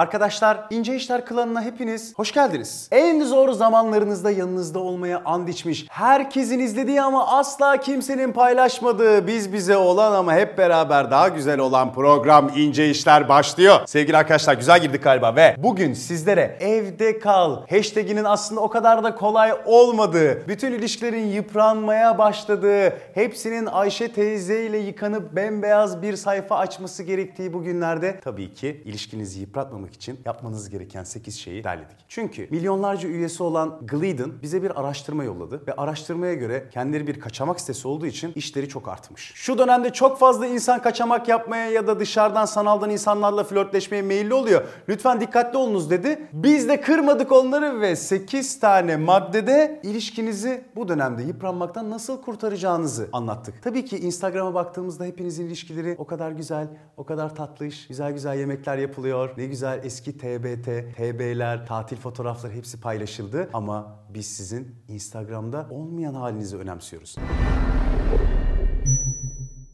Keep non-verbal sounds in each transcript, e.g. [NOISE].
Arkadaşlar İnce İşler klanına hepiniz hoş geldiniz. En zor zamanlarınızda yanınızda olmaya and içmiş, herkesin izlediği ama asla kimsenin paylaşmadığı biz bize olan ama hep beraber daha güzel olan program İnce İşler başlıyor. Sevgili arkadaşlar güzel girdik galiba ve bugün sizlere evde kal hashtaginin aslında o kadar da kolay olmadığı, bütün ilişkilerin yıpranmaya başladığı, hepsinin Ayşe teyze ile yıkanıp bembeyaz bir sayfa açması gerektiği bu günlerde tabii ki ilişkinizi yıpratmamak için yapmanız gereken 8 şeyi derledik. Çünkü milyonlarca üyesi olan Glidden bize bir araştırma yolladı ve araştırmaya göre kendileri bir kaçamak sitesi olduğu için işleri çok artmış. Şu dönemde çok fazla insan kaçamak yapmaya ya da dışarıdan sanaldan insanlarla flörtleşmeye meyilli oluyor. Lütfen dikkatli olunuz dedi. Biz de kırmadık onları ve 8 tane maddede ilişkinizi bu dönemde yıpranmaktan nasıl kurtaracağınızı anlattık. Tabii ki Instagram'a baktığımızda hepinizin ilişkileri o kadar güzel, o kadar tatlış, güzel güzel yemekler yapılıyor. Ne güzel eski TBT, TB'ler, tatil fotoğrafları hepsi paylaşıldı. Ama biz sizin Instagram'da olmayan halinizi önemsiyoruz.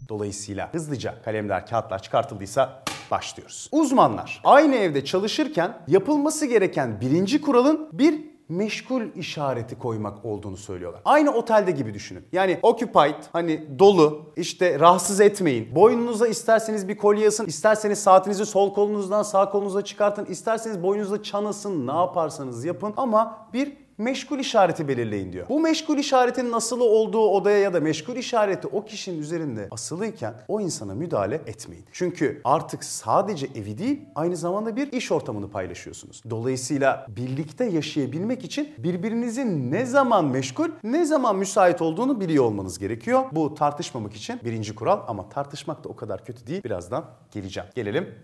Dolayısıyla hızlıca kalemler, kağıtlar çıkartıldıysa başlıyoruz. Uzmanlar aynı evde çalışırken yapılması gereken birinci kuralın bir meşgul işareti koymak olduğunu söylüyorlar. Aynı otelde gibi düşünün. Yani occupied hani dolu işte rahatsız etmeyin. Boynunuza isterseniz bir kolye asın, isterseniz saatinizi sol kolunuzdan sağ kolunuza çıkartın, isterseniz boynunuza çan asın, ne yaparsanız yapın ama bir meşgul işareti belirleyin diyor. Bu meşgul işaretin nasıl olduğu odaya ya da meşgul işareti o kişinin üzerinde asılıyken o insana müdahale etmeyin. Çünkü artık sadece evi değil aynı zamanda bir iş ortamını paylaşıyorsunuz. Dolayısıyla birlikte yaşayabilmek için birbirinizin ne zaman meşgul ne zaman müsait olduğunu biliyor olmanız gerekiyor. Bu tartışmamak için birinci kural ama tartışmak da o kadar kötü değil. Birazdan geleceğim. Gelelim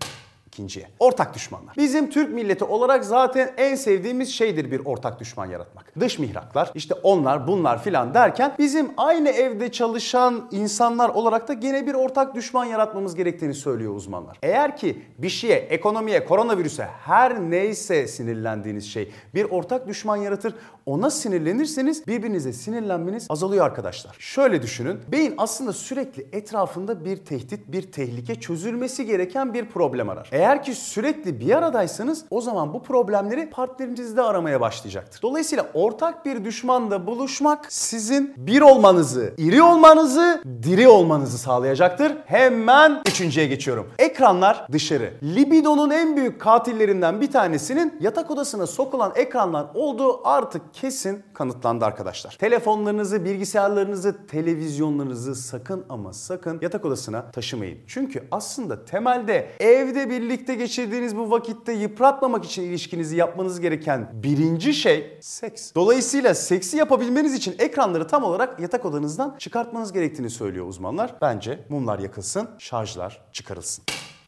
ikinciye. Ortak düşmanlar. Bizim Türk milleti olarak zaten en sevdiğimiz şeydir bir ortak düşman yaratmak. Dış mihraklar, işte onlar bunlar filan derken bizim aynı evde çalışan insanlar olarak da gene bir ortak düşman yaratmamız gerektiğini söylüyor uzmanlar. Eğer ki bir şeye, ekonomiye, koronavirüse her neyse sinirlendiğiniz şey bir ortak düşman yaratır, ona sinirlenirseniz birbirinize sinirlenmeniz azalıyor arkadaşlar. Şöyle düşünün, beyin aslında sürekli etrafında bir tehdit, bir tehlike çözülmesi gereken bir problem arar. Eğer ki sürekli bir aradaysanız o zaman bu problemleri partnerinizde aramaya başlayacaktır. Dolayısıyla ortak bir düşmanla buluşmak sizin bir olmanızı, iri olmanızı, diri olmanızı sağlayacaktır. Hemen üçüncüye geçiyorum. Ekranlar dışarı. Libidonun en büyük katillerinden bir tanesinin yatak odasına sokulan ekranlar olduğu artık kesin kanıtlandı arkadaşlar. Telefonlarınızı, bilgisayarlarınızı, televizyonlarınızı sakın ama sakın yatak odasına taşımayın. Çünkü aslında temelde evde birlikte geçirdiğiniz bu vakitte yıpratmamak için ilişkinizi yapmanız gereken birinci şey seks. Dolayısıyla seksi yapabilmeniz için ekranları tam olarak yatak odanızdan çıkartmanız gerektiğini söylüyor uzmanlar. Bence mumlar yakılsın, şarjlar çıkarılsın.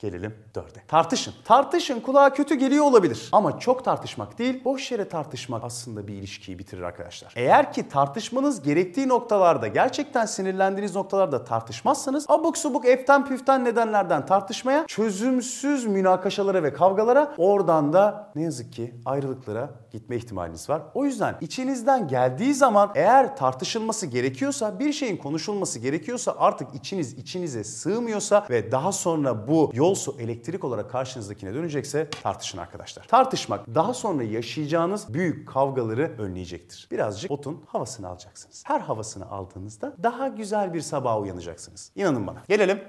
Gelelim dörde. Tartışın. Tartışın kulağa kötü geliyor olabilir. Ama çok tartışmak değil, boş yere tartışmak aslında bir ilişkiyi bitirir arkadaşlar. Eğer ki tartışmanız gerektiği noktalarda, gerçekten sinirlendiğiniz noktalarda tartışmazsanız abuk subuk eften püften nedenlerden tartışmaya, çözümsüz münakaşalara ve kavgalara oradan da ne yazık ki ayrılıklara gitme ihtimaliniz var. O yüzden içinizden geldiği zaman eğer tartışılması gerekiyorsa, bir şeyin konuşulması gerekiyorsa artık içiniz içinize sığmıyorsa ve daha sonra bu yol su elektrik olarak karşınızdakine dönecekse tartışın arkadaşlar. Tartışmak daha sonra yaşayacağınız büyük kavgaları önleyecektir. Birazcık otun havasını alacaksınız. Her havasını aldığınızda daha güzel bir sabaha uyanacaksınız. İnanın bana. Gelelim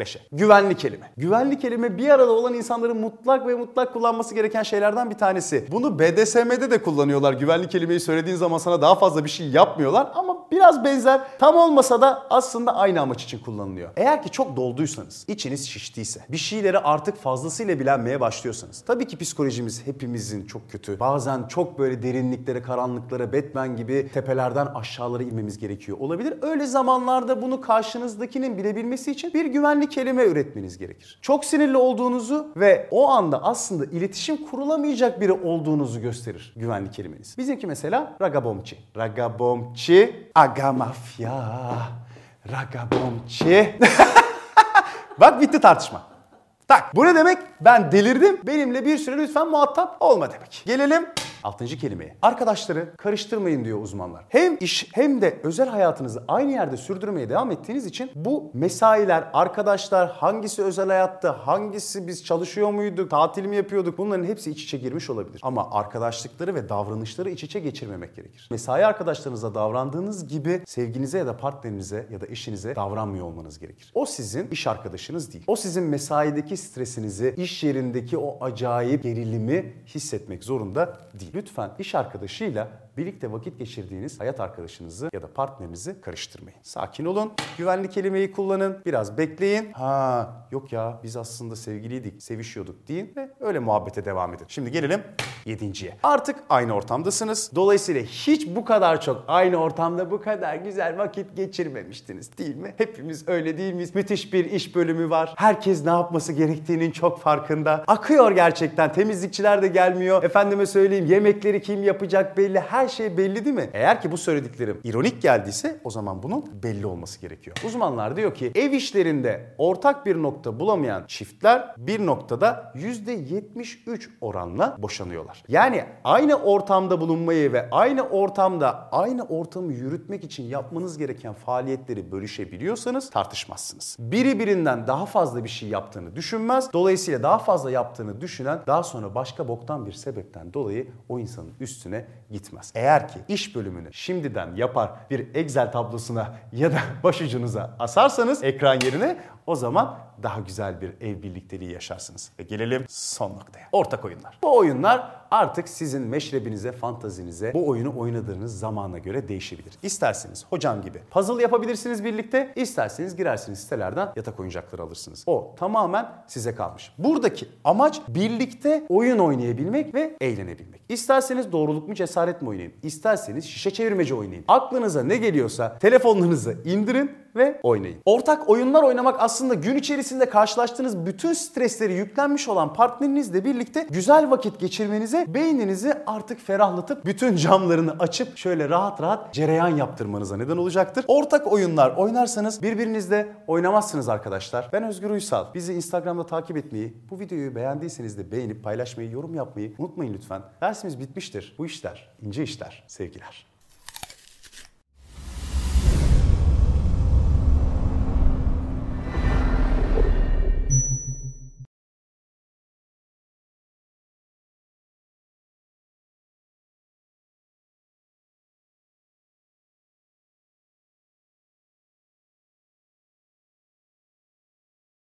5'e. Güvenli kelime. Güvenli kelime bir arada olan insanların mutlak ve mutlak kullanması gereken şeylerden bir tanesi. Bunu BDSM'de de kullanıyorlar. Güvenli kelimeyi söylediğin zaman sana daha fazla bir şey yapmıyorlar ama biraz benzer. Tam olmasa da aslında aynı amaç için kullanılıyor. Eğer ki çok dolduysanız, içiniz şiştiyse, bir şeyleri artık fazlasıyla bilenmeye başlıyorsanız. Tabii ki psikolojimiz hepimizin çok kötü. Bazen çok böyle derinliklere, karanlıklara, Batman gibi tepelerden aşağılara inmemiz gerekiyor olabilir. Öyle zamanlarda bunu karşınızdakinin bilebilmesi için bir güvenli kelime üretmeniz gerekir. Çok sinirli olduğunuzu ve o anda aslında iletişim kurulamayacak biri olduğunuzu gösterir güvenli kelimeniz. Bizimki mesela ragabomçi. Ragabomçi, aga mafya, ragabomçi. [LAUGHS] Bak bitti tartışma. Tak. Bu ne demek? Ben delirdim. Benimle bir süre lütfen muhatap olma demek. Gelelim Altıncı kelimeye. Arkadaşları karıştırmayın diyor uzmanlar. Hem iş hem de özel hayatınızı aynı yerde sürdürmeye devam ettiğiniz için bu mesailer, arkadaşlar hangisi özel hayatta, hangisi biz çalışıyor muyduk, tatil mi yapıyorduk bunların hepsi iç içe girmiş olabilir. Ama arkadaşlıkları ve davranışları iç içe geçirmemek gerekir. Mesai arkadaşlarınıza davrandığınız gibi sevginize ya da partnerinize ya da eşinize davranmıyor olmanız gerekir. O sizin iş arkadaşınız değil. O sizin mesaideki stresinizi, iş yerindeki o acayip gerilimi hissetmek zorunda değil. Lütfen iş arkadaşıyla birlikte vakit geçirdiğiniz hayat arkadaşınızı ya da partnerinizi karıştırmayın. Sakin olun, güvenli kelimeyi kullanın, biraz bekleyin. Ha yok ya biz aslında sevgiliydik, sevişiyorduk deyin ve öyle muhabbete devam edin. Şimdi gelelim yedinciye. Artık aynı ortamdasınız. Dolayısıyla hiç bu kadar çok aynı ortamda bu kadar güzel vakit geçirmemiştiniz değil mi? Hepimiz öyle değil miyiz? Müthiş bir iş bölümü var. Herkes ne yapması gerektiğinin çok farkında. Akıyor gerçekten. Temizlikçiler de gelmiyor. Efendime söyleyeyim yemekleri kim yapacak belli. Her şey belli değil mi? Eğer ki bu söylediklerim ironik geldiyse o zaman bunun belli olması gerekiyor. Uzmanlar diyor ki ev işlerinde ortak bir nokta bulamayan çiftler bir noktada %73 oranla boşanıyorlar. Yani aynı ortamda bulunmayı ve aynı ortamda aynı ortamı yürütmek için yapmanız gereken faaliyetleri bölüşebiliyorsanız tartışmazsınız. Biri birinden daha fazla bir şey yaptığını düşünmez. Dolayısıyla daha fazla yaptığını düşünen daha sonra başka boktan bir sebepten dolayı o insanın üstüne gitmez. Eğer ki iş bölümünü şimdiden yapar bir Excel tablosuna ya da [LAUGHS] başucunuza asarsanız ekran yerine o zaman daha güzel bir ev birlikteliği yaşarsınız. Ve gelelim son noktaya. Ortak oyunlar. Bu oyunlar artık sizin meşrebinize, fantazinize, bu oyunu oynadığınız zamana göre değişebilir. İsterseniz hocam gibi puzzle yapabilirsiniz birlikte, isterseniz girersiniz sitelerden yatak oyuncakları alırsınız. O tamamen size kalmış. Buradaki amaç birlikte oyun oynayabilmek ve eğlenebilmek. İsterseniz doğruluk mu cesaret mi oynayın, isterseniz şişe çevirmece oynayın. Aklınıza ne geliyorsa telefonlarınızı indirin ve oynayın. Ortak oyunlar oynamak aslında gün içerisinde karşılaştığınız bütün stresleri yüklenmiş olan partnerinizle birlikte güzel vakit geçirmenize, beyninizi artık ferahlatıp bütün camlarını açıp şöyle rahat rahat cereyan yaptırmanıza neden olacaktır. Ortak oyunlar oynarsanız birbirinizle oynamazsınız arkadaşlar. Ben Özgür Uysal. Bizi Instagram'da takip etmeyi, bu videoyu beğendiyseniz de beğenip paylaşmayı, yorum yapmayı unutmayın lütfen. Dersimiz bitmiştir. Bu işler, ince işler. Sevgiler.